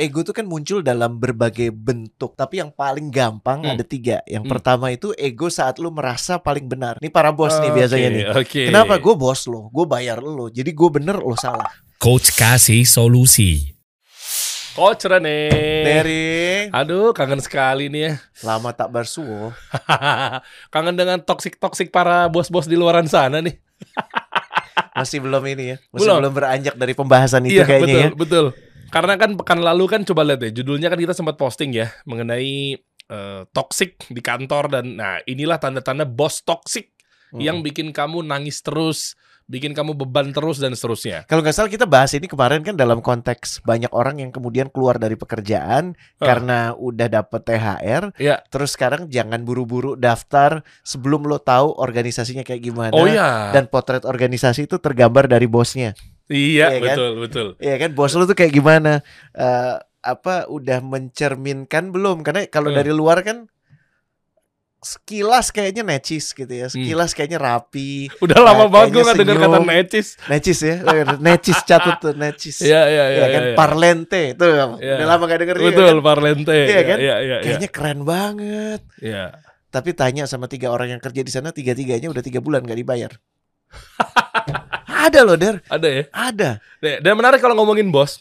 ego tuh kan muncul dalam berbagai bentuk, tapi yang paling gampang Hmm. ada tiga. Yang Hmm. pertama itu ego saat lu merasa paling benar. Ini para bos nih Oke, biasanya nih. Oke. Kenapa gue bos lo, gue bayar lo, jadi gue bener lo salah. Coach kasih solusi. Coach Rene. Dari Aduh, kangen sekali nih ya. lama tak bersuo. kangen dengan toksik-toksik para bos-bos di luaran sana nih. Masih belum ini ya, masih Belum. belum, beranjak dari pembahasan itu iya, kayaknya betul, ya. betul. Karena kan pekan lalu kan coba lihat deh, judulnya kan kita sempat posting ya mengenai eh, toxic di kantor dan nah inilah tanda-tanda bos toxic Hmm. yang bikin kamu nangis terus, bikin kamu beban terus dan seterusnya. Kalau nggak salah kita bahas ini kemarin kan dalam konteks banyak orang yang kemudian keluar dari pekerjaan Ah. karena udah dapet THR. Iya. Terus sekarang jangan buru-buru daftar sebelum lo tahu organisasinya kayak gimana. oh iya. Dan potret organisasi itu tergambar dari bosnya. Iya, iya kan? betul, betul. Iya kan bos lo tuh kayak gimana? Eh, apa udah mencerminkan belum? Karena kalau Hmm. dari luar kan sekilas kayaknya necis gitu ya. Sekilas kayaknya rapi, Udah lama Nah, banget gue gak denger kata necis. necis ya. necis catut tuh necis. Iya, iya, iya. ya kan iya. parlente tuh Iya. udah lama gak denger Betul, kan? parlente. Iya kan? Iya, iya, iya. kayaknya keren banget Iya. tapi tanya sama tiga orang yang kerja di sana tiga tiganya udah tiga bulan gak dibayar ada loh der Ada ya. ada Dan menarik kalau ngomongin bos.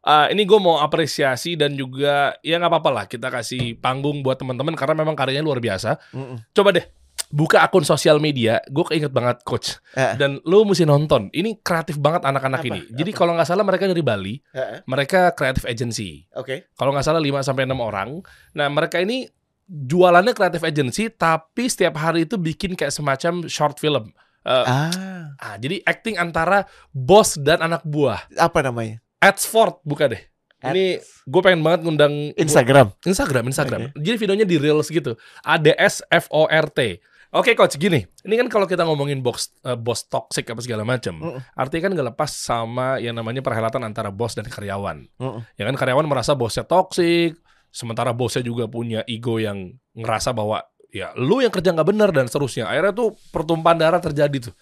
eh, ini gue mau apresiasi dan juga ya nggak apa-apa lah kita kasih panggung buat teman-teman karena memang karyanya luar biasa. Mm-mm. Coba deh buka akun sosial media, gue keinget banget coach. Eh. Dan lu mesti nonton. Ini kreatif banget anak-anak Apa? ini. Jadi kalau nggak salah mereka dari Bali, Eh, mereka creative agency. oke Kalau nggak salah 5 sampai 6 orang. Nah, mereka ini jualannya creative agency tapi setiap hari itu bikin kayak semacam short film. Eh, ah ah, jadi acting antara bos dan anak buah. apa namanya Adsford buka deh. Ini gue pengen banget ngundang Instagram Instagram, Instagram. Jadi videonya di reels gitu. ADS F O R T. Oke coach, gini. Ini kan kalau kita ngomongin box eh, bos toxic apa segala macam, Mm-mm. artinya kan gak lepas sama yang namanya perhelatan antara bos dan karyawan. Mm-mm. Ya kan karyawan merasa bosnya toxic, sementara bosnya juga punya ego yang ngerasa bahwa ya lu yang kerja nggak bener dan seterusnya. Akhirnya tuh pertumpahan darah terjadi tuh.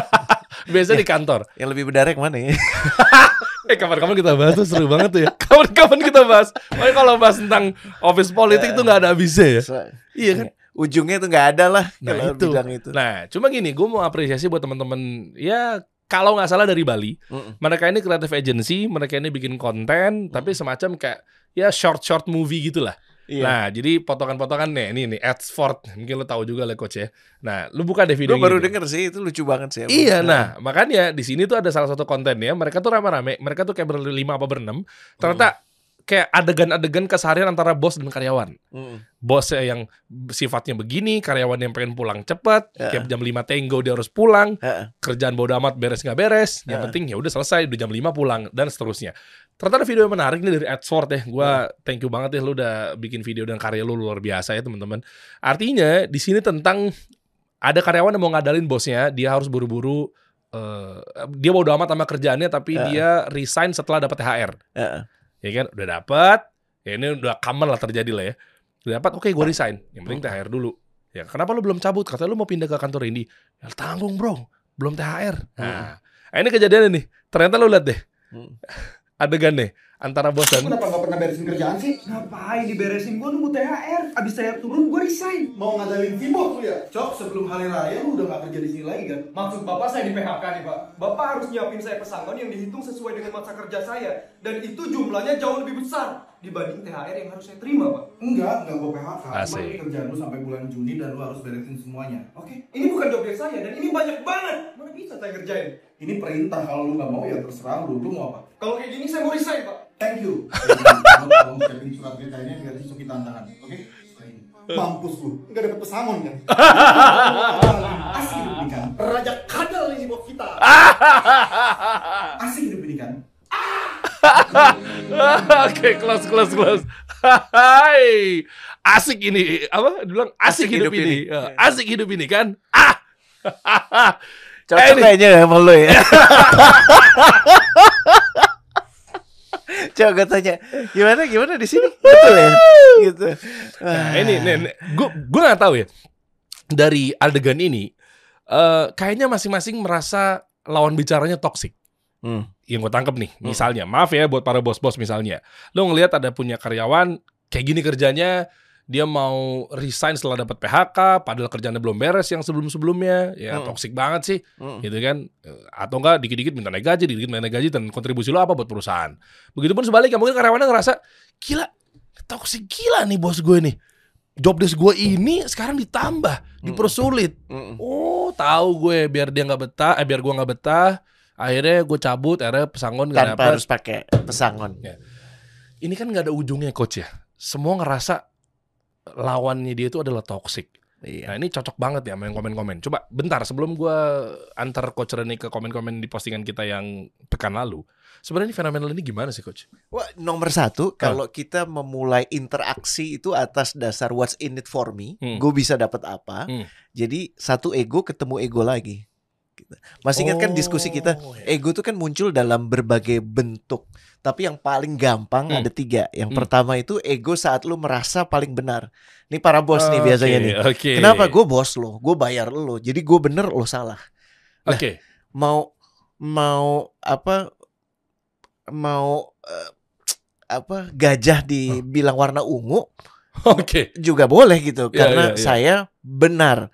Biasanya di kantor. yang lebih yang mana ya Eh kapan-kapan kita bahas tuh seru banget tuh ya. Kapan-kapan kita bahas. Pokoknya kalau bahas tentang office politik tuh nggak ada habisnya ya. So- Iya kan? ujungnya tuh nggak ada lah Nah, kalau itu. bidang itu Nah, cuma gini, gue mau apresiasi buat teman-teman ya kalau nggak salah dari Bali, Mm-mm. mereka ini creative agency, mereka ini bikin konten, tapi semacam kayak ya short short movie gitulah. Iya. Nah, jadi potongan-potongan nih, ini nih Adsford, mungkin lo tahu juga lah coach ya. Nah, lu buka deh video gue baru denger sih itu lucu banget sih Iya, nah makanya di sini tuh ada salah satu konten ya. Mereka tuh rame-rame, mereka tuh kayak berlima apa berenam. Ternyata kayak adegan-adegan keseharian antara bos dan karyawan. Mm-mm. Bosnya yang sifatnya begini, karyawan yang pengen pulang cepat, Ya. kayak jam 5 tenggo dia harus pulang, Heeh. kerjaan bodo amat beres nggak beres, yang Ya. penting ya udah selesai, udah jam 5 pulang dan seterusnya. Ternyata ada video yang menarik nih dari Adsword ya. Gua thank you banget ya lu udah bikin video dan karya lu luar biasa ya teman-teman. Artinya di sini tentang ada karyawan yang mau ngadalin bosnya, dia harus buru-buru eh, dia bodo amat sama kerjaannya tapi Ya. dia resign setelah dapat THR. Heeh. Ya kan? Udah dapat. Ya ini udah common lah terjadi lah ya. Udah dapat, oke gue resign. Yang penting THR dulu. Ya, kenapa lu belum cabut? Katanya lu mau pindah ke kantor ini. Ya tanggung bro, belum THR. Nah, nah, ini kejadiannya nih. Ternyata lu lihat deh. Hmm. Adegan nih antara bos dan Kenapa nggak pernah beresin kerjaan sih? Ngapain diberesin? Gue nunggu THR. Abis THR turun, gue resign. Mau ngadalin Vibo lu ya? Cok, sebelum hari raya lu udah gak kerja di sini lagi kan? Maksud bapak saya di PHK nih pak. Bapak harus nyiapin saya pesangon yang dihitung sesuai dengan masa kerja saya. Dan itu jumlahnya jauh lebih besar dibanding THR yang harus saya terima pak. Enggak, enggak gua PHK. Cuma Asik. ini kerjaan lu sampai bulan Juni dan lu harus beresin semuanya. Oke, ini bukan job desk saya dan ini banyak banget. Mana bisa saya kerjain? Ini perintah kalau lu nggak mau ya terserah lu. Lu mau apa? Kalau kayak gini saya mau resign pak. Thank you. Kamu tolong siapin surat beritanya biar Suki tantangan. Oke? Mampus lu. Enggak dapet pesangon kan? Asik hidup ini kan? Raja kadal ini buat kita. Asik hidup ini kan? Oke, close close close. Hai. Asik ini apa? Dibilang asik, Asik hidup, hidup ini. ini. Ya, asik hidup ini kan? Ah. Cocok Eh, kayaknya ya sama lo ya. Coba gue tanya, gimana gimana di sini? Betul ya? Gitu. Nah, ini nih, gue gue nggak tahu ya. Dari adegan ini, eh kayaknya masing-masing merasa lawan bicaranya toksik. Hmm. yang gue tangkap nih, misalnya, maaf ya buat para bos-bos misalnya, lo ngelihat ada punya karyawan kayak gini kerjanya, dia mau resign setelah dapat PHK, padahal kerjanya belum beres yang sebelum-sebelumnya, ya Hmm. toksik banget sih, Mm. gitu kan? Eh, Atau enggak dikit-dikit minta naik gaji, dikit-dikit minta naik gaji, dan kontribusi lo apa buat perusahaan? Begitupun sebaliknya, mungkin karyawannya ngerasa, gila, toksik gila nih bos gue nih. Job desk gue ini sekarang ditambah, dipersulit. Mm. Oh, tahu gue biar dia nggak betah, eh biar gua nggak betah, akhirnya gue cabut, akhirnya pesangon Tanpa dapet. harus pakai pesangon. Ini kan nggak ada ujungnya coach ya. Semua ngerasa lawannya dia itu adalah toxic. Iya. Nah ini cocok banget ya main komen-komen. Coba bentar sebelum gua antar coach Reni ke komen-komen di postingan kita yang pekan lalu. Sebenarnya ini fenomenal ini gimana sih coach? Wah, nomor satu, kalau kita memulai interaksi itu atas dasar what's in it for me, Hmm. gue bisa dapat apa. Hmm. Jadi satu ego ketemu ego lagi. Gitu. Masih ingat kan diskusi kita, Oh, ya. ego itu kan muncul dalam berbagai bentuk. Tapi yang paling gampang Hmm. ada tiga. Yang Hmm. pertama itu ego saat lu merasa paling benar. Ini para bos nih biasanya nih. Oke. Kenapa gue bos lo, gue bayar lo, jadi gue bener lo salah. Oke. Mau mau apa mau eh, apa gajah dibilang warna ungu Oke. juga boleh gitu Iya, karena iya, iya. saya benar.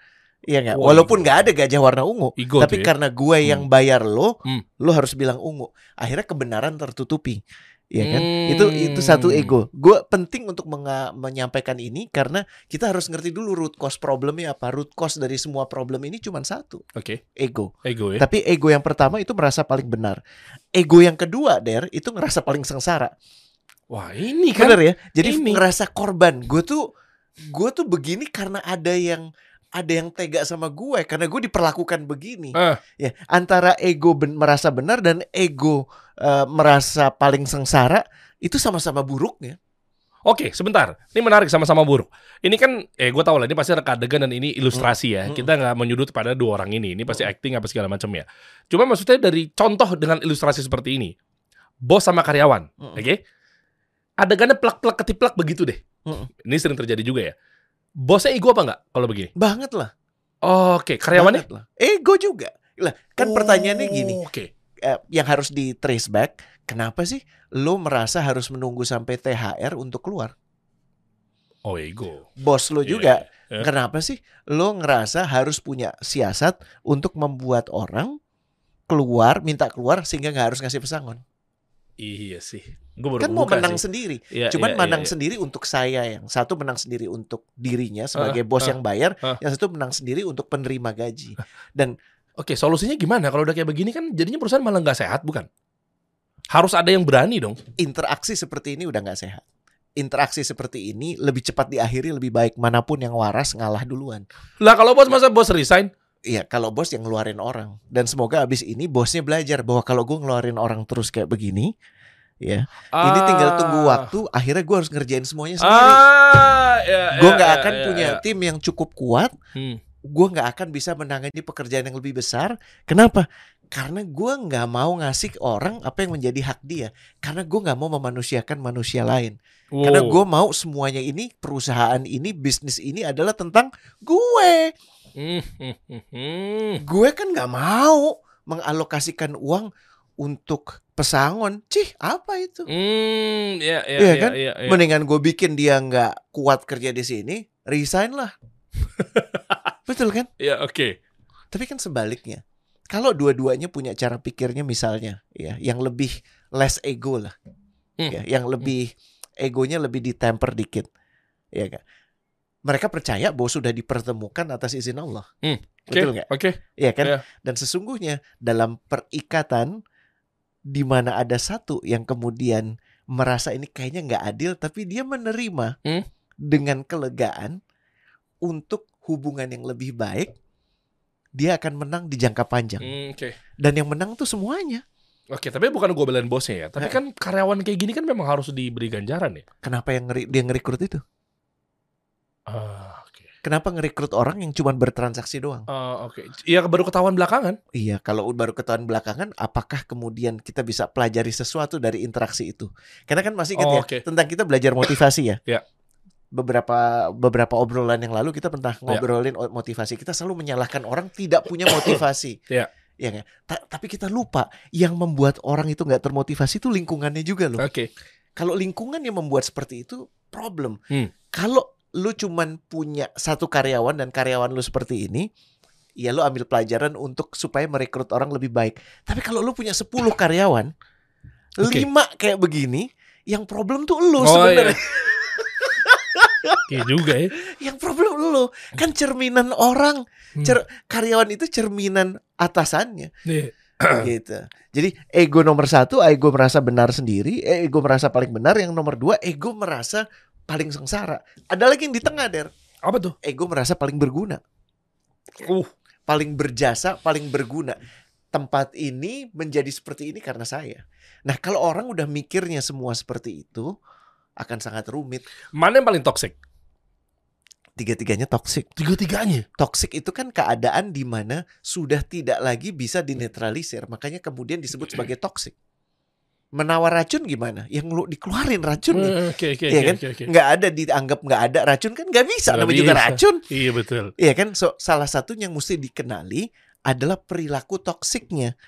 Iya nggak? Wah, Walaupun iya. nggak ada gajah warna ungu, Ego tapi tuh ya. karena gue yang bayar lo, Hmm. lo harus bilang ungu. Akhirnya kebenaran tertutupi. Iya kan? Hmm. Itu itu satu ego. Gue penting untuk menga- menyampaikan ini karena kita harus ngerti dulu root cause problemnya apa. Root cause dari semua problem ini cuma satu, Oke. ego. Ego ya. Tapi ego yang pertama itu merasa paling benar. Ego yang kedua, Der, itu ngerasa paling sengsara. Wah ini kan. Bener ya? Jadi Ini. ngerasa korban. Gue tuh gue tuh begini karena ada yang ada yang tega sama gue karena gue diperlakukan begini. Ah. Ya, antara ego ben- merasa benar dan ego eh, merasa paling sengsara itu sama-sama buruknya. Oke, sebentar. Ini menarik sama-sama buruk. Ini kan, eh gue tau lah, ini pasti reka adegan dan ini ilustrasi ya. Kita nggak menyudut pada dua orang ini. Ini pasti acting apa segala macam ya. Cuma maksudnya dari contoh dengan ilustrasi seperti ini, bos sama karyawan, oke? Adegannya plak-plak ketiplak begitu deh. Ini sering terjadi juga ya. Bosnya ego apa nggak kalau begini? Banget lah. Oke, karyawannya? banget lah. Ego juga. Lah, kan pertanyaannya gini. Oh, Oke. eh, yang harus di trace back, kenapa sih lo merasa harus menunggu sampai THR untuk keluar? Oh, ego. Bos lo Iya, juga, iya. kenapa sih lo ngerasa harus punya siasat untuk membuat orang keluar, minta keluar sehingga nggak harus ngasih pesangon? Iya sih. Gue baru Kan mau menang sih. sendiri. Iya, Cuman iya, menang iya, iya. sendiri untuk saya yang satu menang sendiri untuk dirinya sebagai Ah, bos ah, yang bayar, ah. yang satu menang sendiri untuk penerima gaji. Dan Oke, solusinya gimana? Kalau udah kayak begini kan jadinya perusahaan malah nggak sehat, bukan? Harus ada yang berani dong. interaksi seperti ini udah nggak sehat. Interaksi seperti ini lebih cepat diakhiri lebih baik mana pun yang waras ngalah duluan. Lah kalau bos masa bos resign? Iya, kalau bos yang ngeluarin orang. Dan semoga abis ini bosnya belajar bahwa kalau gue ngeluarin orang terus kayak begini, ya, ini tinggal tunggu waktu. Akhirnya gue harus ngerjain semuanya sendiri. Ah, ya, gue ya, nggak ya, akan ya, punya ya. tim yang cukup kuat. Hmm. Gue nggak akan bisa menangani pekerjaan yang lebih besar. Kenapa? Karena gue nggak mau ngasih orang apa yang menjadi hak dia. Karena gue nggak mau memanusiakan manusia lain. Karena Wow. gue mau semuanya ini, perusahaan ini, bisnis ini adalah tentang gue. Gue kan nggak mau mengalokasikan uang untuk pesangon. Cih, apa itu? Hmm, ya, ya, Iya ya, kan? ya, ya. Mendingan gue bikin dia nggak kuat kerja di sini, resign lah. Betul kan? Ya, oke. Tapi kan sebaliknya. Kalau dua-duanya punya cara pikirnya misalnya, ya, yang lebih less ego lah, Hmm. ya, yang lebih egonya lebih ditemper dikit, ya kan? Mereka percaya bahwa sudah dipertemukan atas izin Allah, Hmm. Oke, betul nggak? Oke. Iya kan? Iya. Dan sesungguhnya dalam perikatan di mana ada satu yang kemudian merasa ini kayaknya nggak adil, tapi dia menerima Hmm. dengan kelegaan untuk hubungan yang lebih baik, dia akan menang di jangka panjang. Hmm, Oke. Dan yang menang tuh semuanya. Oke, tapi bukan gue belain bosnya ya. Tapi Nah. kan karyawan kayak gini kan memang harus diberi ganjaran ya. Kenapa yang ngeri, dia ngerekrut itu? Ah, oke. Kenapa ngerekrut orang yang cuma bertransaksi doang? Ah, oke. Iya baru ketahuan belakangan. Iya, kalau baru ketahuan belakangan, apakah kemudian kita bisa pelajari sesuatu dari interaksi itu? Karena kan masih ingat Oh, ya, tentang kita belajar motivasi ya. Ya. Beberapa beberapa obrolan yang lalu kita pernah ngobrolin o- motivasi. Kita selalu menyalahkan orang tidak punya motivasi. Ya. Ya nggak? Ta- tapi kita lupa yang membuat orang itu nggak termotivasi itu lingkungannya juga loh. Oke. Kalau lingkungan yang membuat seperti itu problem. Hmm. Kalau lu cuman punya satu karyawan dan karyawan lu seperti ini, ya lu ambil pelajaran untuk supaya merekrut orang lebih baik. Tapi kalau lu punya 10 karyawan, Oke. lima kayak begini, yang problem tuh lu Oh, sebenarnya. Iya juga ya. Yang problem lu kan cerminan orang. Hmm. Cer- karyawan itu cerminan atasannya Nih. gitu. Jadi ego nomor satu, ego merasa benar sendiri, eh, ego merasa paling benar. Yang nomor dua, ego merasa paling sengsara. Ada lagi yang di tengah, Der. Apa tuh? Ego merasa paling berguna, Uh, paling berjasa, paling berguna. Tempat ini menjadi seperti ini karena saya. Nah, kalau orang udah mikirnya semua seperti itu, akan sangat rumit. mana yang paling toxic? Tiga-tiganya toksik. Tiga-tiganya. Toksik itu kan keadaan di mana sudah tidak lagi bisa dinetralisir, makanya kemudian disebut sebagai toksik. Menawar racun gimana? Yang lu dikeluarin racunnya. Hmm, Oke oke Iya oke kan? oke, oke. nggak ada dianggap nggak ada racun kan nggak bisa namanya juga racun Iya betul. Iya kan so salah satu yang mesti dikenali adalah perilaku toksiknya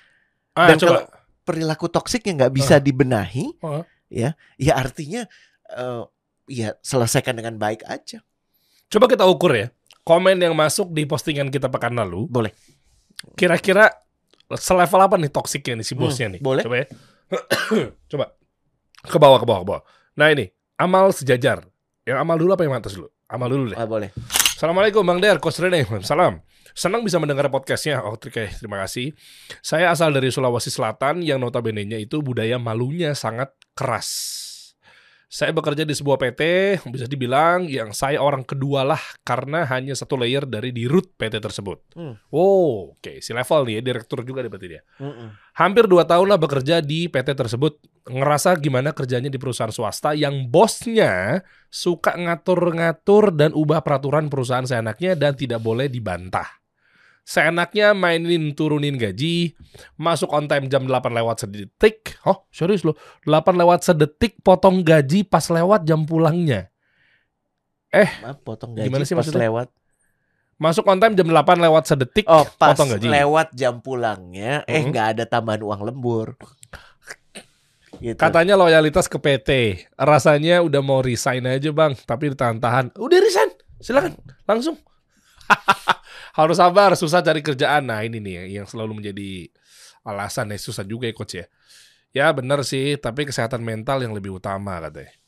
Ah, Dan coba. perilaku toksik yang nggak bisa dibenahi Ah. ya ya artinya eh, ya selesaikan dengan baik aja Coba kita ukur ya. Komen yang masuk di postingan kita pekan lalu, boleh kira-kira selevel apa nih toksiknya nih si Hmm, bosnya nih? boleh. Coba ya. Coba. Ke bawah, ke bawah, ke bawah. Nah ini, amal sejajar. Yang amal dulu apa yang atas dulu? Amal dulu deh. ah, boleh Assalamualaikum Bang Der, Coach Rene. Salam. Senang bisa mendengar podcastnya. Oh, oke, terima kasih. Saya asal dari Sulawesi Selatan yang notabene-nya itu budaya malunya sangat keras. Saya bekerja di sebuah PT, bisa dibilang yang saya orang kedua lah karena hanya satu layer dari di root PT tersebut. Hmm. Oh, oke. Si level nih ya, direktur juga deh berarti dia. Mm-mm. Hampir dua tahun lah bekerja di PT tersebut. Ngerasa gimana kerjanya di perusahaan swasta yang bosnya suka ngatur-ngatur dan ubah peraturan perusahaan seenaknya dan tidak boleh dibantah. Seenaknya mainin turunin gaji, masuk on time jam 8 lewat sedetik. Oh, serius loh. 8 lewat sedetik potong gaji pas lewat jam pulangnya. maaf potong gaji Gimana sih pas maksudnya? lewat Masuk on time jam 8 lewat sedetik, oh pas potong gaji. lewat jam pulangnya eh Mhm. nggak ada tambahan uang lembur gitu Katanya loyalitas ke PT. Rasanya udah mau resign aja bang, tapi ditahan-tahan. Udah resign, silakan langsung. Harus sabar, susah cari kerjaan. Nah ini nih yang selalu menjadi alasan ya susah juga ya coach ya. Ya bener sih, tapi kesehatan mental yang lebih utama katanya.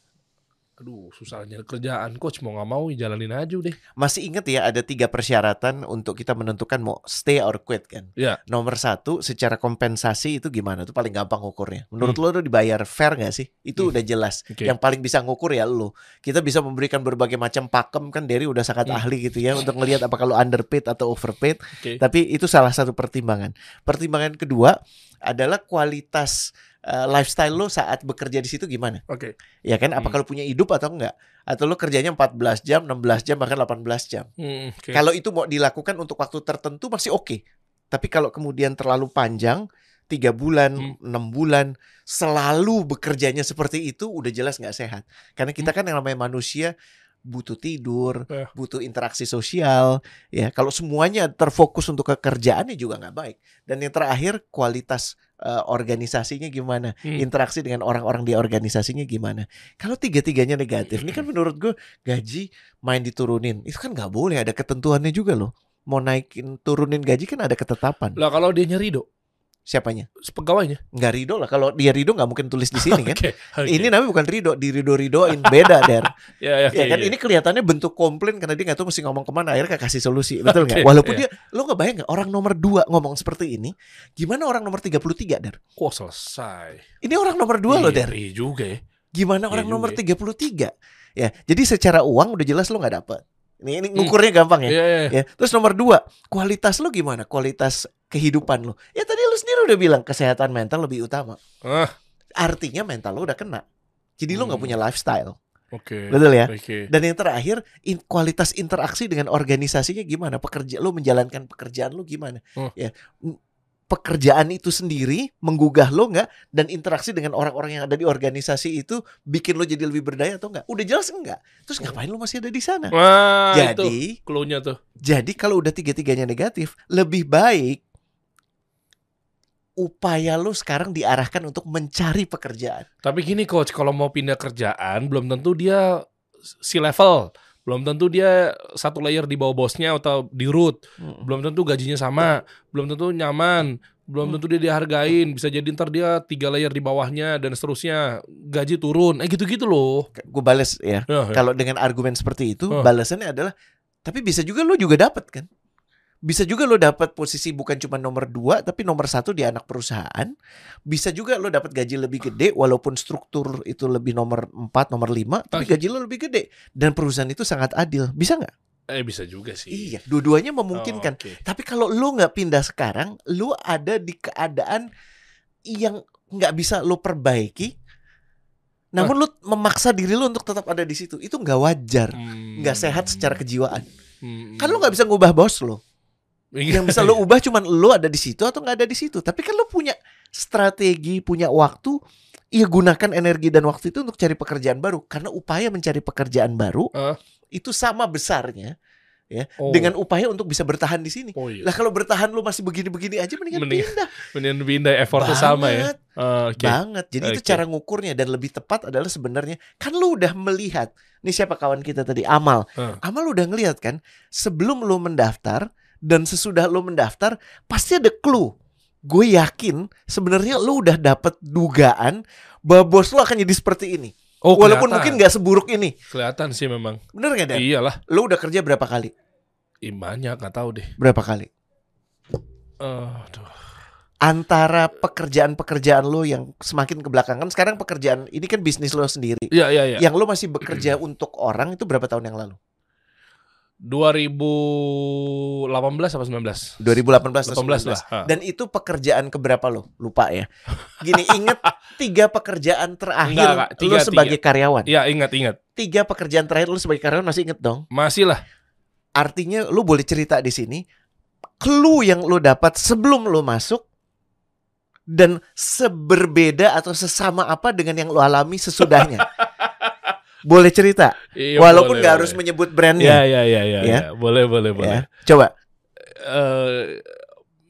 Aduh, susah nyari kerjaan coach mau nggak mau jalanin aja deh. masih inget ya ada tiga persyaratan untuk kita menentukan mau stay or quit kan Ya. Nomor satu, secara kompensasi itu gimana? Itu paling gampang ngukurnya. Menurut Hmm. lo tuh dibayar fair nggak sih? Itu Hmm. udah jelas. Oke. Yang paling bisa ngukur ya lo. Kita bisa memberikan berbagai macam pakem kan. Derry udah sangat Hmm. ahli gitu ya untuk ngelihat apakah lo underpaid atau overpaid. Oke. Tapi itu salah satu pertimbangan. Pertimbangan kedua adalah kualitas eh, lifestyle lo saat bekerja di situ gimana? Oke. Ya kan? Hmm. Apakah lo punya hidup atau enggak? Atau lo kerjanya 14 jam, 16 jam, bahkan 18 jam? Hmm, oke. Kalau itu mau dilakukan untuk waktu tertentu masih oke. Tapi kalau kemudian terlalu panjang, tiga bulan, Hmm. enam bulan, selalu bekerjanya seperti itu, udah jelas nggak sehat. Karena kita kan yang namanya manusia butuh tidur, Eh. butuh interaksi sosial, ya. Kalau semuanya terfokus untuk kekerjaannya juga nggak baik. Dan yang terakhir kualitas eh, organisasinya gimana, Hmm. interaksi dengan orang-orang di organisasinya gimana. Kalau tiga-tiganya negatif, ini kan menurut gue gaji main diturunin, itu kan nggak boleh, ada ketentuannya juga loh. Mau naikin turunin gaji kan ada ketetapan. Lah kalau dia nyari do, Siapanya? pegawainya. Nggak ridho lah. Kalau dia ridho nggak mungkin tulis di sini kan. Oke. Ini namanya bukan ridho, dirido-ridoin beda der. ya, ya, ya oke, kan iya. ini kelihatannya bentuk komplain karena dia nggak tahu mesti ngomong ke mana. Akhirnya kasih solusi, betul nggak? Oke, Walaupun iya. dia, lo nggak bayang nggak orang nomor dua ngomong seperti ini, gimana orang nomor 33 der? Kok selesai? Ini orang nomor dua loh der. Iya juga ya. Gimana Iya orang nomor ya. 33? Ya, jadi secara uang udah jelas lo nggak dapet. Ini, ini ngukurnya gampang ya. Iya, iya. Ya, terus nomor dua, kualitas lo gimana? Kualitas kehidupan lo. Ya tadi lo sendiri udah bilang kesehatan mental lebih utama. Ah, Artinya mental lo udah kena. Jadi lo nggak Hmm. punya lifestyle, oke. betul ya? Oke. Dan yang terakhir, in- kualitas interaksi dengan organisasinya gimana? Pekerja lo menjalankan pekerjaan lo gimana? Oh. Ya, pekerjaan itu sendiri menggugah lo nggak? Dan interaksi dengan orang-orang yang ada di organisasi itu bikin lo jadi lebih berdaya atau nggak? Udah jelas enggak. Terus ngapain lo masih ada di sana? Wah, itu jadi clue-nya tuh. Jadi kalau udah tiga-tiganya negatif, lebih baik upaya lu sekarang diarahkan untuk mencari pekerjaan. Tapi gini coach, kalau mau pindah kerjaan belum tentu dia si level, belum tentu dia satu layer di bawah bosnya atau di root, Mm. belum tentu gajinya sama, belum tentu nyaman, belum tentu dia dihargain, bisa jadi ntar dia tiga layer di bawahnya dan seterusnya gaji turun, eh gitu-gitu loh. Gue bales ya. Ya, ya. Kalau dengan argumen seperti itu, Huh. balasannya adalah tapi bisa juga lu juga dapat kan? Bisa juga lo dapat posisi bukan cuma nomor dua tapi nomor satu di anak perusahaan. Bisa juga lo dapat gaji lebih gede walaupun struktur itu lebih nomor empat, nomor lima, tapi gaji lo lebih gede dan perusahaan itu sangat adil. Bisa nggak? Eh bisa juga sih. Iya, dua-duanya memungkinkan. Oh, oke. Tapi kalau lu nggak pindah sekarang, lu ada di keadaan yang nggak bisa lu perbaiki. Namun lu memaksa diri lu untuk tetap ada di situ. Itu nggak wajar, Hmm. nggak sehat secara kejiwaan. Hmm. Kan lu nggak bisa ngubah bos lo. Iya. Yang bisa lu ubah cuman lu ada di situ atau nggak ada di situ. Tapi kan lu punya strategi, punya waktu. Iya gunakan energi dan waktu itu untuk cari pekerjaan baru. Karena upaya mencari pekerjaan baru Ah. itu sama besarnya ya Oh. dengan upaya untuk bisa bertahan di sini. Oh iya. Lah kalau bertahan lu masih begini-begini aja mendingan Mendingan pindah. Mendingan pindah effortnya sama ya. Banget, Ah, Oke. Banget. Jadi itu Oke. cara ngukurnya dan lebih tepat adalah sebenarnya kan lu udah melihat. Nih siapa kawan kita tadi Amal. Hmm. Amal udah ngelihat kan sebelum lu mendaftar dan sesudah lu mendaftar pasti ada clue. Gue yakin sebenarnya lu udah dapet dugaan bahwa bos lu akan jadi seperti ini. Oh, Walaupun kelihatan. mungkin gak seburuk ini. kelihatan sih memang. Bener gak Dan? Iyalah. Lu udah kerja berapa kali? Ih, banyak nggak tahu deh. Berapa kali? Aduh. Antara pekerjaan-pekerjaan lu yang semakin ke belakang kan sekarang pekerjaan ini kan bisnis lo sendiri. Iya iya iya. Yang lu masih bekerja untuk orang itu berapa tahun yang lalu? 2018 apa 19? 2018 atau 18 lah. 19. Ah. Dan itu pekerjaan keberapa lo? Lupa ya. Gini inget tiga pekerjaan terakhir Enggak. Tiga, lu sebagai karyawan. Iya ingat ingat. Tiga pekerjaan terakhir lu sebagai karyawan masih inget dong. Masih lah. Artinya lu boleh cerita di sini clue yang lu dapat sebelum lu masuk dan seberbeda atau sesama apa dengan yang lu alami sesudahnya. boleh cerita Iya, walaupun boleh, nggak boleh. harus menyebut brandnya. iya iya iya. Ya. iya. Boleh boleh boleh. ya. Coba Eh,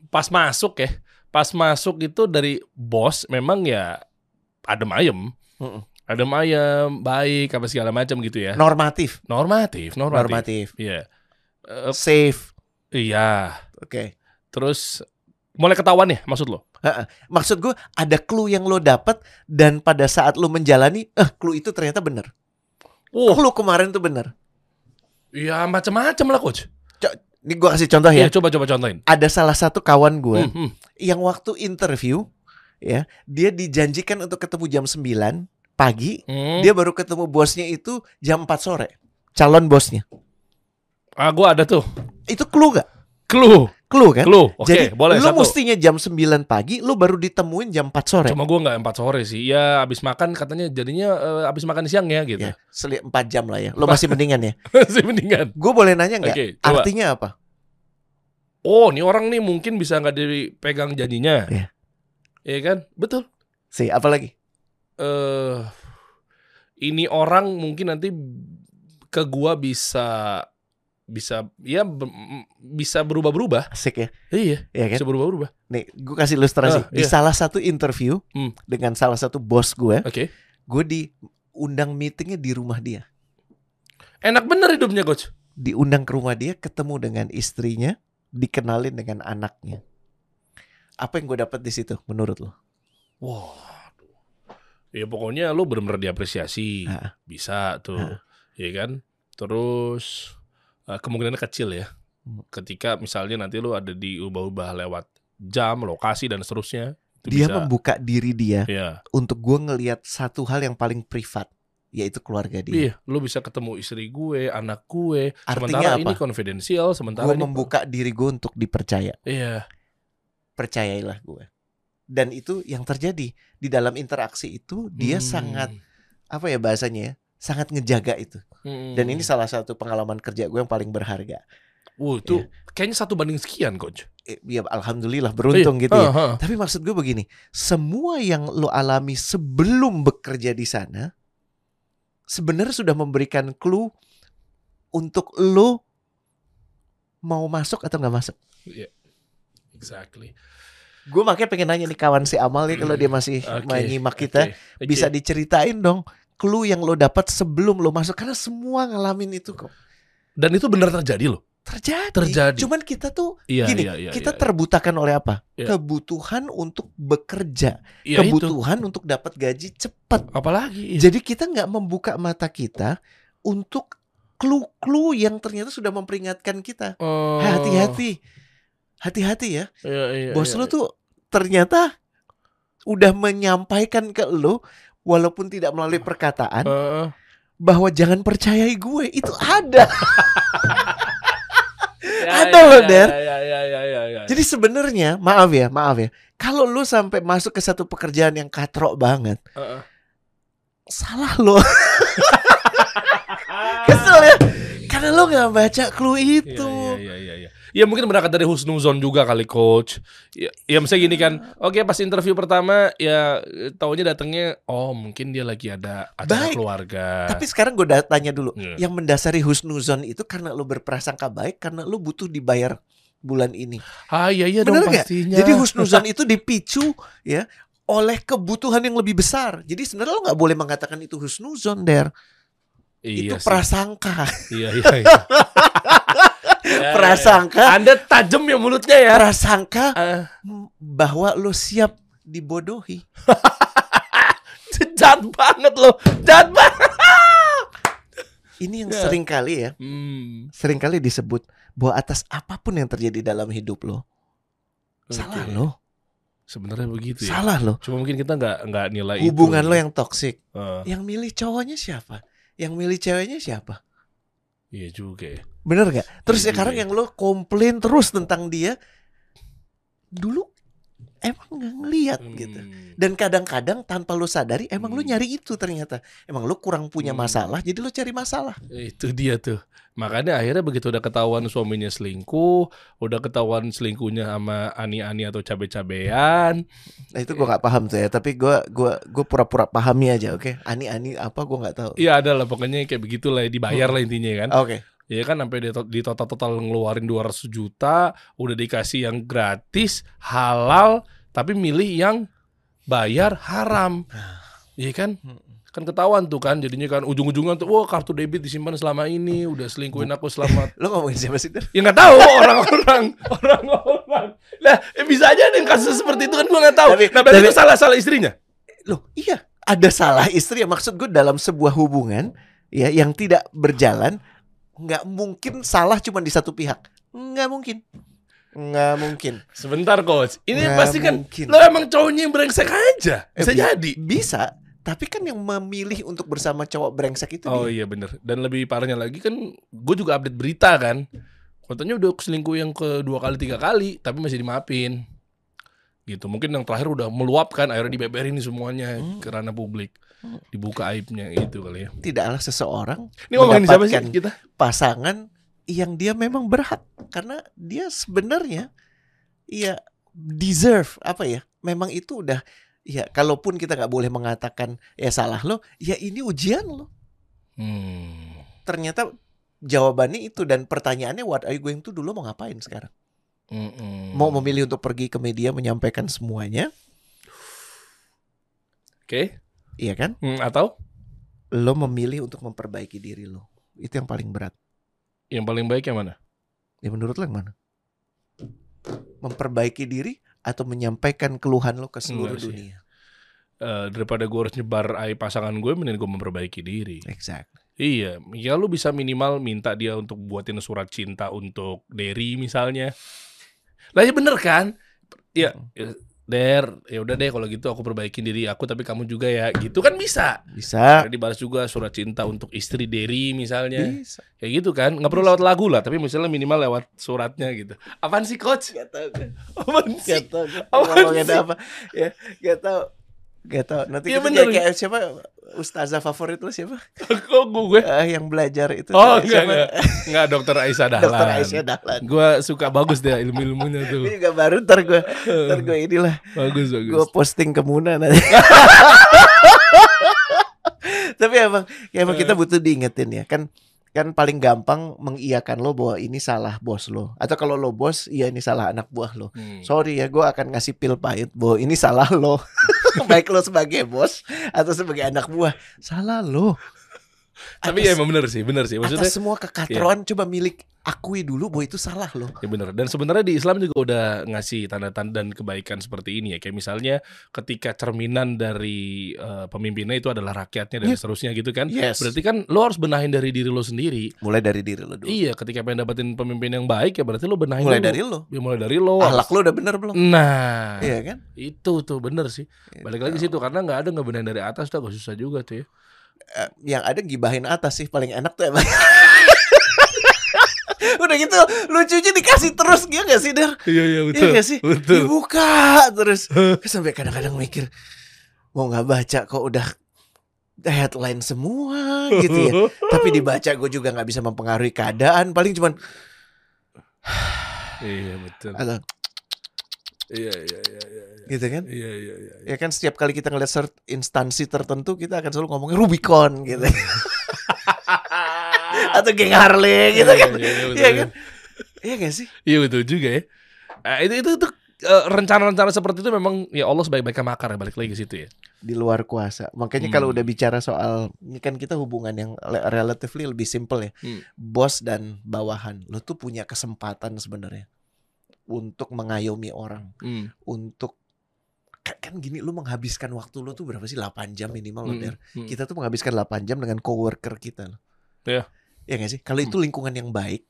pas masuk ya, pas masuk itu dari bos memang ya adem ayem, Mm-mm. adem ayem, baik apa segala macam gitu ya. normatif, Normatif, normatif. normatif, Iya. Eh, safe. iya. Oke. Terus mulai ketahuan ya maksud lo? Maksud gue ada clue yang lo dapat dan pada saat lo menjalani, eh clue itu ternyata benar. Wah, Clue kemarin tuh benar. iya macam-macam lah coach. Ini gue kasih contoh ya. Iya, coba coba contohin. Ada salah satu kawan gue Hmm, hmm. yang waktu interview ya, dia dijanjikan untuk ketemu jam 9 pagi, Hmm. dia baru ketemu bosnya itu jam 4 sore. Calon bosnya. Ah, gua ada tuh. Itu clue gak? Clue, Clue kan? clue. Oke, Jadi boleh lu satu. mestinya jam 9 pagi, lu baru ditemuin jam 4 sore. Cuma gua nggak empat sore sih. Ya abis makan katanya jadinya eh, abis makan siang ya gitu. Ya, seli 4 jam lah ya. Lo masih mendingan ya. Masih mendingan. Gue boleh nanya nggak? Oke, coba. Artinya apa? Oh, ini orang nih mungkin bisa nggak dipegang janjinya. Iya. Iya kan? Betul. Sih, apa lagi? Eh ini orang mungkin nanti ke gua bisa bisa ya ber- bisa berubah-berubah. Asik ya. Iya, Iya kan? bisa berubah-berubah. Nih, gue kasih ilustrasi. Ah, Di iya. salah satu interview Hmm. dengan salah satu bos gue, Oke. gue diundang meetingnya di rumah dia. Enak bener hidupnya, coach. Diundang ke rumah dia, ketemu dengan istrinya, dikenalin dengan anaknya. Apa yang gue dapat di situ menurut lo? Wah. Ya pokoknya lu bener-bener diapresiasi. Ah. Bisa tuh. Ah. Iya kan? Terus eh, kemungkinannya kecil ya. Hmm. Ketika misalnya nanti lu ada diubah-ubah lewat jam, lokasi dan seterusnya. itu Dia bisa. membuka diri dia Iya. untuk gue ngelihat satu hal yang paling privat, yaitu keluarga dia. Iya, lu bisa ketemu istri gue, anak gue. Artinya sementara apa? ini konfidensial, sementara Gue ini membuka diri gue untuk dipercaya. Iya. Percayailah gue. Dan itu yang terjadi di dalam interaksi itu dia Hmm. sangat apa ya bahasanya ya, sangat ngejaga itu. Hmm. Dan ini salah satu pengalaman kerja gue yang paling berharga. Wuh, itu kayaknya satu banding sekian, coach. Ya alhamdulillah beruntung Iya. gitu ya. Ah, ah. Tapi maksud gue begini, semua yang lo alami sebelum bekerja di sana sebenarnya sudah memberikan clue untuk lo mau masuk atau nggak masuk. Exactly. Gue makanya pengen nanya nih kawan si Amal nih kalau dia masih main nyimak kita, oke, oke. bisa diceritain dong clue yang lo dapat sebelum lo masuk karena semua ngalamin itu kok. Dan itu benar terjadi loh. Terjadi. Terjadi. Cuman kita tuh Iya, gini, iya, iya, kita iya. terbutakan oleh apa? Iya. Kebutuhan untuk bekerja, Iya, itu. kebutuhan untuk dapat gaji cepat. Apalagi? Jadi kita nggak membuka mata kita untuk clue-clue yang ternyata sudah memperingatkan kita. Oh. Hati-hati, hati-hati ya. Iya, iya, Bos iya, lo tuh ternyata udah menyampaikan ke lo walaupun tidak melalui perkataan Heeh. bahwa jangan percayai gue itu ada. Ya, Ada ya, loh, ya, Der. Ya, ya, ya, ya, ya, ya. Jadi sebenarnya maaf ya, maaf ya. Kalau lu sampai masuk ke satu pekerjaan yang katrok banget, Heeh. salah lo. Kesel ya. Karena lo nggak baca clue itu. Iya, iya, iya, iya. Ya mungkin berangkat dari husnuzon juga kali coach. Ya, ya misalnya gini kan. Oke, pas interview pertama ya taunya datangnya oh mungkin dia lagi ada acara Baik. keluarga. Tapi sekarang gue tanya dulu, Iya. yang mendasari husnuzon itu karena lo berprasangka baik, karena lo butuh dibayar bulan ini. ah iya iya Bener dong nggak? pastinya. Jadi husnuzon itu dipicu ya oleh kebutuhan yang lebih besar. Jadi sebenarnya lo nggak boleh mengatakan itu husnuzon, der. iya itu sih. prasangka. Iya iya. iya. Ya, Prasangka. ya. Anda tajam ya mulutnya ya. Prasangka m- bahwa lo siap dibodohi. jahat banget loh. Jahat banget. Ini yang Ya. sering kali ya, Hmm. sering kali disebut bahwa atas apa pun yang terjadi dalam hidup lo, salah Oke. lo, Sebenarnya begitu ya. salah lo. Cuma mungkin kita nggak nggak nilai Hubungan itu. lo yang toksik, Ah, yang milih cowoknya siapa? Yang milih ceweknya siapa? iya juga ya. Bener gak? Terus Iya sekarang juga ya. yang lo komplain terus tentang dia, dulu emang nggak ngeliat gitu. Hmm. Dan kadang-kadang tanpa lo sadari, emang lo Hmm. nyari itu ternyata. Emang lo kurang punya Hmm. masalah, jadi lo cari masalah. Itu dia tuh. Makanya akhirnya begitu udah ketahuan suaminya selingkuh, udah ketahuan selingkuhnya sama ani-ani atau cabe-cabean. Nah itu gua nggak paham tuh ya, tapi gua gua gua pura-pura pahami aja, oke? Ani-ani apa gua nggak tahu. Iya ada lah pokoknya kayak begitulah dibayar lah intinya kan. Oke. Ya kan sampai di, di total-total ngeluarin 200 juta, udah dikasih yang gratis, halal, tapi milih yang bayar haram. Iya kan? Kan ketahuan tuh kan jadinya kan ujung-ujungnya tuh wah kartu debit disimpan selama ini, udah selingkuhin aku selama Lo ngomongin siapa sih? Ya nggak tahu orang-orang, orang-orang. Nah, eh, bisa aja yang kasus seperti itu kan gua nggak tahu. Tapi- nah, berarti tapi- itu salah-salah istrinya. Loh, iya, ada salah istri ya maksud gue dalam sebuah hubungan ya yang tidak berjalan nggak mungkin salah cuma di satu pihak. Nggak mungkin. Nggak mungkin. Sebentar, coach. Ini Nggak pasti kan mungkin. lo emang cowoknya yang brengsek aja. Eh, Bisa bi- jadi. Bisa, tapi kan yang memilih untuk bersama cowok brengsek itu Oh dia. iya bener Dan lebih parahnya lagi kan Gue juga update berita kan Katanya udah selingkuh yang kedua kali tiga kali Tapi masih dimaafin Gitu Mungkin yang terakhir udah meluapkan Akhirnya dibeberin semuanya Hmm. ke ranah publik Hmm. Dibuka aibnya itu kali ya Tidaklah seseorang Ini ngomongin siapa sih kita? pasangan yang dia memang berhak karena dia sebenarnya ya deserve apa ya? Memang itu udah ya kalaupun kita nggak boleh mengatakan ya salah lo, ya ini ujian lo. Hmm. ternyata jawabannya itu dan pertanyaannya what are you going to do lo mau ngapain sekarang Mm-mm. mau memilih untuk pergi ke media menyampaikan semuanya? Oke. Iya kan? Hmm, Atau? Lo memilih untuk memperbaiki diri lo. Itu yang paling berat. Yang paling baik yang mana? ya menurut lo yang mana? Memperbaiki diri atau menyampaikan keluhan lo ke seluruh Enggak sih. dunia? Eh, daripada gue harus nyebar aib pasangan gue Mending gue memperbaiki diri. Exactly. Iya, ya lu bisa minimal minta dia untuk buatin surat cinta untuk Derry misalnya. Lah ya bener kan? Ya, ya Der, ya udah deh kalau gitu aku perbaikin diri aku tapi kamu juga ya. Gitu kan bisa. bisa Ada dibalas juga surat cinta untuk istri Derry misalnya. bisa Kayak gitu kan. nggak perlu lewat lagu lah, tapi misalnya minimal lewat suratnya gitu. Apaan sih coach? Gak tau Apaan sih? Gak tau Apaan sih? apa Ya gak tau Gak tau Nanti Iya kita kayak, siapa Ustazah favorit lo siapa Kok gue? Eh, Yang belajar itu Oh, enggak, siapa? enggak. Enggak, dokter Aisyah Dahlan. Dokter Aisyah Dahlan Gue suka bagus deh ilmu-ilmunya tuh. Ini juga baru ntar gue Ntar gue inilah Bagus, bagus. Gue posting ke Muna nanti Tapi emang ya emang kita butuh diingetin ya Kan kan paling gampang mengiyakan lo bahwa ini salah bos lo atau kalau lo bos iya ini salah anak buah lo Hmm. sorry ya gue akan ngasih pil pahit bahwa ini salah lo baik lo sebagai bos atau sebagai anak buah. Salah lo Tapi Atas- ya emang bener sih, bener sih. Maksudnya atas semua kekatroan coba milik akui dulu bahwa itu salah lo Ya bener. Dan sebenarnya di Islam juga udah ngasih tanda-tanda dan kebaikan seperti ini ya. Kayak misalnya ketika cerminan dari eh, pemimpinnya itu adalah rakyatnya dan Yes. seterusnya gitu kan. Yes. Berarti kan lo harus benahin dari diri lo sendiri. mulai dari diri lo dulu Iya, ketika pengen dapetin pemimpin yang baik ya berarti lo benahin mulai dulu. dari lo Ya, mulai dari lo. ahlak lo udah bener belum Nah, iya kan itu tuh bener sih. Balik lagi situ karena nggak ada ngebenahin dari atas tuh agak susah juga tuh ya. Eh, yang ada gibahin atas sih paling enak tuh emang. Udah gitu lucunya dikasih terus gitu gak sih Der? Iya iya Iya gak sih? Betul. dibuka terus. Sampai kadang-kadang mikir mau nggak baca kok udah headline semua gitu ya. Tapi dibaca gue juga nggak bisa mempengaruhi keadaan paling cuman Iya betul. atau Iya iya iya iya. gitu kan Iya iya iya. ya kan setiap kali kita ngeliat cert- instansi tertentu kita akan selalu ngomongin Rubicon gitu atau geng Harley gitu kan Iya, iya, iya iya. kan iya gak sih Iya betul juga ya. Eh, itu itu itu eh, rencana-rencana seperti itu memang ya Allah sebaik-baiknya makar ya balik lagi ke situ ya. di luar kuasa makanya Hmm. kalau udah bicara soal ini kan kita hubungan yang relatively lebih simple ya Hmm. bos dan bawahan lo tuh punya kesempatan sebenarnya untuk mengayomi orang Hmm. untuk kan, kan gini lu menghabiskan waktu lu tuh berapa sih 8 jam minimal loh Hmm. Der. Hmm. kita tuh menghabiskan 8 jam dengan coworker kita loh Iya. ya gak sih kalau Hmm. itu lingkungan yang baik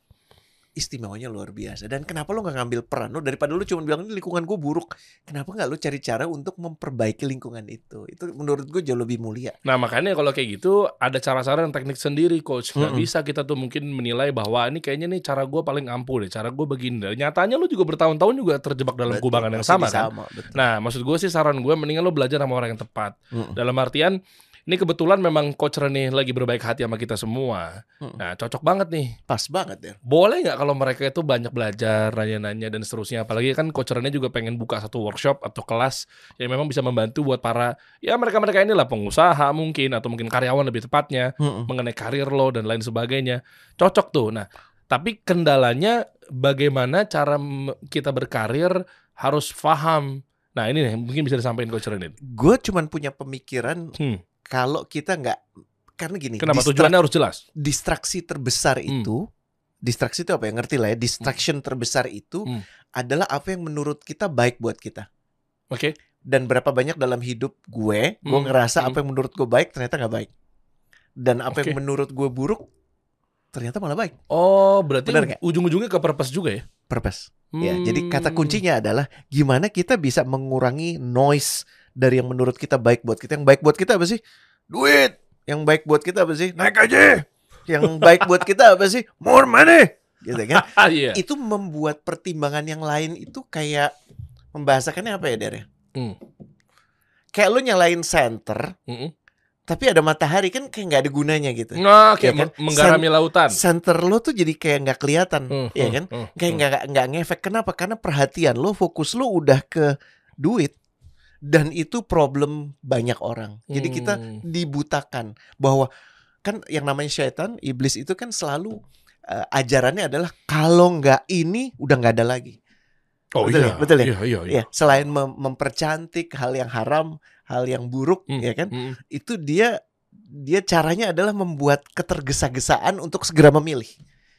istimewanya luar biasa dan kenapa lo nggak ngambil peran lo daripada lo cuma bilang ini lingkungan gue buruk kenapa nggak lo cari cara untuk memperbaiki lingkungan itu itu menurut gue jauh lebih mulia Nah makanya kalau kayak gitu ada cara-cara yang teknik sendiri coach. Gak Mm-mm. bisa kita tuh mungkin menilai bahwa ini kayaknya nih cara gue paling ampuh deh. Cara gue begini. deh. Nyatanya lu juga bertahun-tahun juga terjebak dalam Betul, kubangan yang sama kan. sama, betul. Nah maksud gue sih saran gue mendingan lo belajar sama orang yang tepat. Mm-mm. Dalam artian ini kebetulan memang coach Rene lagi berbaik hati sama kita semua. Mm. Nah cocok banget nih. pas banget Der. Boleh nggak kalau mereka itu banyak belajar, nanya-nanya dan seterusnya. Apalagi kan coach Rene juga pengen buka satu workshop atau kelas yang memang bisa membantu buat para ya mereka-mereka inilah pengusaha mungkin atau mungkin karyawan lebih tepatnya Mm-mm. mengenai karir lo dan lain sebagainya. Cocok tuh. Nah, tapi kendalanya bagaimana cara kita berkarir harus paham. Nah, ini nih mungkin bisa disampaikan coach Rene. gue cuman punya pemikiran Hmm. Kalau kita nggak karena gini Kenapa distra- tujuannya harus jelas? distraksi terbesar Hmm. itu distraksi itu apa ya ngerti lah ya distraction terbesar itu Hmm. adalah apa yang menurut kita baik buat kita Oke. dan berapa banyak dalam hidup gue gue Hmm, ngerasa hmm. apa yang menurut gue baik ternyata nggak baik dan apa Oke. yang menurut gue buruk ternyata malah baik Oh, berarti Benar ujung-ujungnya ke purpose juga ya? purpose ya jadi kata Hmm. kuncinya adalah gimana kita bisa mengurangi noise dari yang menurut kita baik buat kita yang baik buat kita apa sih duit yang baik buat kita apa sih naik aja yang baik buat kita apa sih more money gitu kan Ah, iya. itu membuat pertimbangan yang lain itu kayak membahasakannya apa ya Der ya? Hmm. Kayak lu nyalain center, Mm-mm. tapi ada matahari kan kayak nggak ada gunanya gitu. Nah, kayak Ya kan? men- menggarami lautan. Center lo tuh jadi kayak nggak kelihatan, Hmm, ya hmm, kan? hmm, Kayak hmm. nggak nggak ngefek. Kenapa? Karena perhatian lo, fokus lo udah ke duit. Dan itu problem banyak orang. Jadi kita Hmm. dibutakan bahwa kan yang namanya syaitan, iblis itu kan selalu eh, ajarannya adalah kalau nggak ini udah nggak ada lagi. Oh Betul iya, ya? Betul ya? Iya, iya, iya. Ya, selain mem- mempercantik hal yang haram, hal yang buruk, Hmm, ya kan? hmm. Itu dia dia caranya adalah membuat ketergesa-gesaan untuk segera memilih.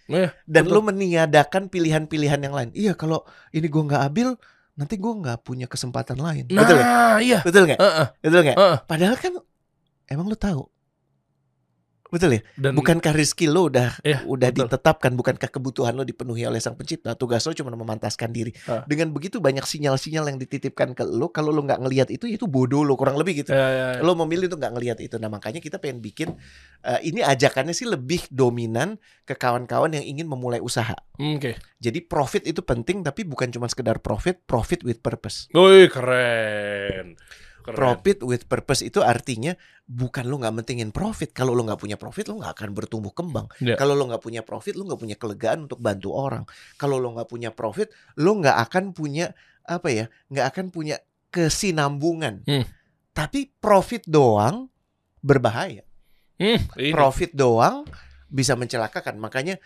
Iya, Dan betul. lo meniadakan pilihan-pilihan yang lain. Iya, kalau ini gua nggak ambil, nanti gua nggak punya kesempatan lain. Nah, Betul ya? iya. Betul nggak? Heeh, Betul nggak? heeh. Padahal kan emang lo tahu. Betul ya? Dan Bukankah rezeki lo udah Iya, udah betul. ditetapkan, bukankah kebutuhan lo dipenuhi oleh Sang Pencipta? Tugas lo cuma memantaskan diri. Ah. Dengan begitu banyak sinyal-sinyal yang dititipkan ke lo, kalau lo nggak ngelihat itu, itu bodoh lo kurang lebih gitu. Ya, ya, ya. Lo memilih untuk nggak ngelihat itu. Nah makanya kita pengen bikin eh, ini ajakannya sih lebih dominan ke kawan-kawan yang ingin memulai usaha. Hmm, Oke. Jadi profit itu penting, tapi bukan cuma sekedar profit, profit with purpose. Wih, keren. Keren. Profit with purpose itu artinya bukan lo nggak mentingin profit. Kalau lo nggak punya profit, lo nggak akan bertumbuh kembang. Ya. Kalau lo nggak punya profit, lo nggak punya kelegaan untuk bantu orang. Kalau lo nggak punya profit, lo nggak akan punya apa ya? Nggak akan punya kesinambungan. Hmm. Tapi profit doang berbahaya. Hmm, ini. Profit doang bisa mencelakakan. Makanya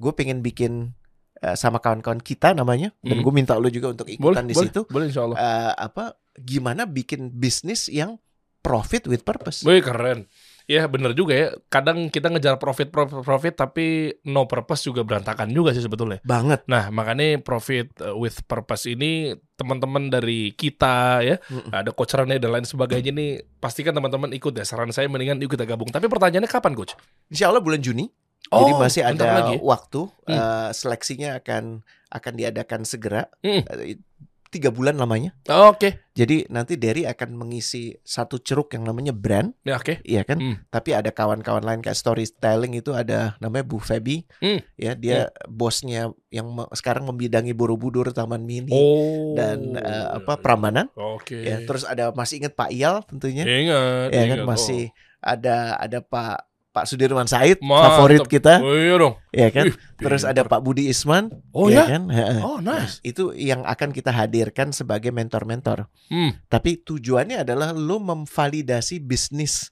gue pengen bikin eh, sama kawan-kawan kita namanya dan Hmm. gue minta lu juga untuk Boleh, ikutan di boleh, situ. boleh insya Allah. Eh, apa gimana bikin bisnis yang profit with purpose. Wih keren. Ya bener juga ya. Kadang kita ngejar profit profit profit tapi no purpose juga berantakan juga sih sebetulnya. Banget. Nah makanya profit uh, with purpose ini teman-teman dari kita ya Mm-mm. ada coach Rene dan lain sebagainya nih pastikan teman-teman ikut ya. Saran saya mendingan yuk kita gabung. Tapi pertanyaannya kapan coach? Insya Allah bulan Juni. Jadi Oh, masih bentar ada lagi. waktu. Hmm. eh, seleksinya akan akan diadakan segera. Hmm. Eh, tiga bulan lamanya. Oh, Oke. Jadi nanti Derry akan mengisi satu ceruk yang namanya brand, Ya oke. iya kan? Hmm. Tapi ada kawan-kawan lain kayak storytelling itu ada namanya Bu Febi, Hmm. ya dia bosnya yang me- sekarang membidangi Borobudur, Taman Mini Oh. dan eh, apa Prambanan. Oke. Ya, terus ada masih ingat Pak Iyal tentunya, Ingat. ya kan ingat. masih ada ada Pak Pak Sudirman Said Mantap. favorit kita, Oh, oh iya dong. ya kan? Wih, Terus ada. Pak Budi Isman, Oh ya? kan? Heeh. Oh nice. Itu yang akan kita hadirkan sebagai mentor-mentor. Hmm. Tapi tujuannya adalah lo memvalidasi bisnis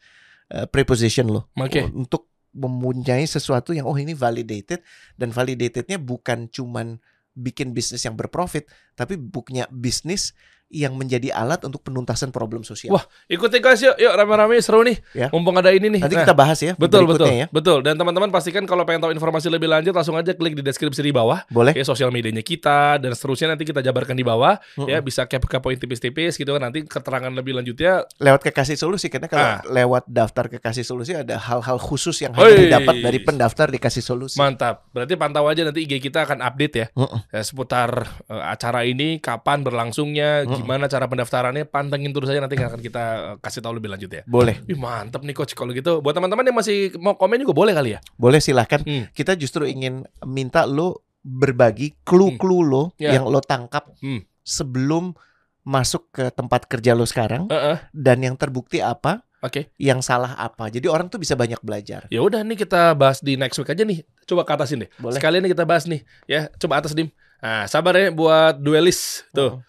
uh, preposition lo Oke. untuk mempunyai sesuatu yang oh ini validated dan validatednya bukan cuman bikin bisnis yang berprofit tapi punya bisnis yang menjadi alat untuk penuntasan problem sosial. Wah, Ikuti guys yuk, yuk rame-rame seru nih. Ya. Mumpung ada ini nih. Nanti Nah, kita bahas ya Betul betul ya. betul dan teman-teman pastikan kalau pengen tahu informasi lebih lanjut langsung aja klik di deskripsi di bawah Boleh? ya sosial medianya kita dan seterusnya nanti kita jabarkan di bawah Mm-mm. ya bisa kepo-kepoin tipis-tipis gitu kan nanti keterangan lebih lanjutnya Lewat kekasih solusi karena kalau Ah. lewat daftar kekasih solusi ada hal-hal khusus yang Oi. hanya didapat dari pendaftar dikasih solusi. mantap berarti pantau aja nanti IG kita akan update ya, ya seputar eh, acara ini kapan berlangsungnya Mm-mm. Gimana cara pendaftarannya pantengin terus aja nanti akan kita eh, kasih tahu lebih lanjut ya Boleh, Ih mantap nih coach kalau gitu buat teman-teman yang masih mau komen juga boleh kali ya boleh silahkan. Hmm. Kita justru ingin minta lo berbagi clue-clue lo Ya. yang lo tangkap Hmm. sebelum masuk ke tempat kerja lo sekarang Heeh, dan yang terbukti apa, oke yang salah apa. Jadi orang tuh bisa banyak belajar. Ya udah nih kita bahas di next week aja nih. Coba ke atasin deh. Boleh. Sekalian nih kita bahas nih. Ya, coba atas dim. Nah, sabar ya buat duelis tuh.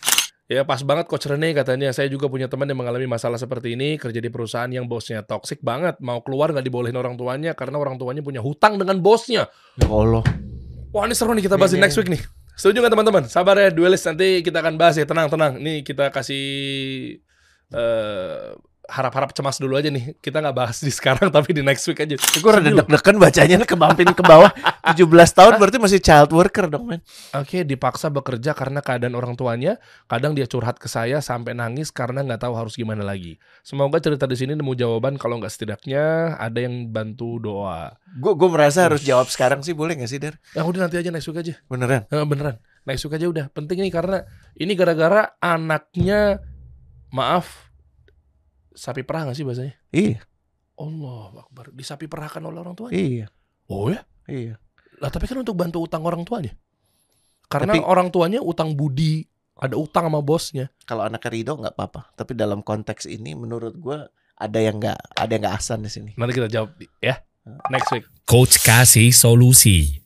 Ya pas banget Coach Rene katanya saya juga punya teman yang mengalami masalah seperti ini kerja di perusahaan yang bosnya toksik banget mau keluar nggak dibolehin orang tuanya karena orang tuanya punya hutang dengan bosnya. Ya Allah. Wah ini seru nih kita bahas di Ini- next week nih. Setuju nggak teman-teman? Sabar ya duelis nanti kita akan bahas ya tenang tenang. Nih kita kasih eh harap-harap cemas dulu aja nih. Kita nggak bahas di sekarang tapi di next week aja. Gue rada deg-degan bacanya ke mampin ke bawah 17 tahun berarti masih child worker dong men. Oke, dipaksa bekerja karena keadaan orang tuanya. Kadang dia curhat ke saya sampai nangis karena nggak tahu harus gimana lagi. Semoga cerita di sini nemu jawaban. Kalau nggak setidaknya ada yang bantu doa. Gue gue merasa harus jawab sekarang sih boleh gak sih Der? Ya udah nanti aja next week aja. Beneran? Eh, beneran. Next week aja udah. Penting nih karena ini gara-gara anaknya maaf sapi perah nggak sih bahasanya? Iya, Allah Akbar. Disapi perahkan oleh orang tuanya. iya, Oh ya? iya. Lah tapi kan untuk bantu utang orang tuanya. Karena Tapi- orang tuanya utang budi, ada utang sama bosnya. Kalau anak Rido nggak apa-apa, tapi dalam konteks ini menurut gue ada yang nggak ada yang nggak asan di sini. Nanti kita jawab di- ya. Next week. Coach kasih solusi.